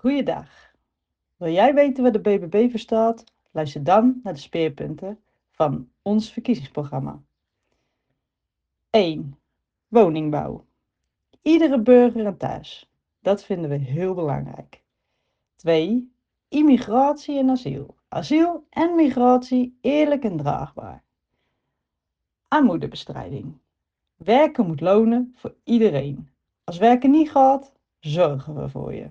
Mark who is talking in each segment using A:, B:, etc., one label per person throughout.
A: Goeiedag. Wil jij weten wat de BBB verstaat? Luister dan naar de speerpunten van ons verkiezingsprogramma. 1. Woningbouw. Iedere burger een thuis. Dat vinden we heel belangrijk. 2. Immigratie en asiel. Asiel en migratie eerlijk en draagbaar. Armoedebestrijding. Werken moet lonen voor iedereen. Als werken niet gaat, zorgen we voor je.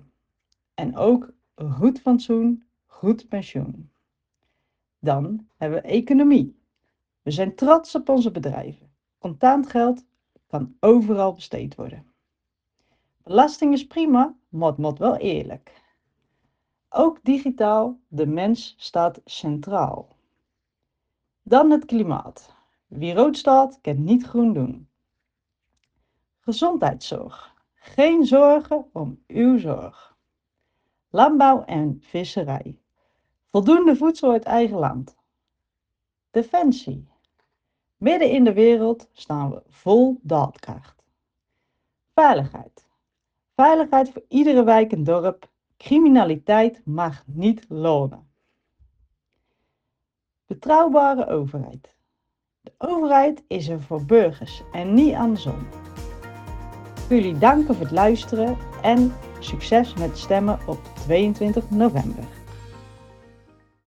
A: En ook goed fatsoen, goed pensioen. Dan hebben we economie. We zijn trots op onze bedrijven. Contant geld kan overal besteed worden. Belasting is prima, maar het moet wel eerlijk. Ook digitaal, de mens staat centraal. Dan het klimaat. Wie rood staat, kan niet groen doen. Gezondheidszorg. Geen zorgen om uw zorg. Landbouw en visserij. Voldoende voedsel uit eigen land. Defensie. Midden in de wereld staan we vol daadkracht. Veiligheid. Veiligheid voor iedere wijk en dorp. Criminaliteit mag niet lonen. Betrouwbare overheid. De overheid is er voor burgers en niet andersom. Jullie danken voor het luisteren en succes met stemmen op 22 november.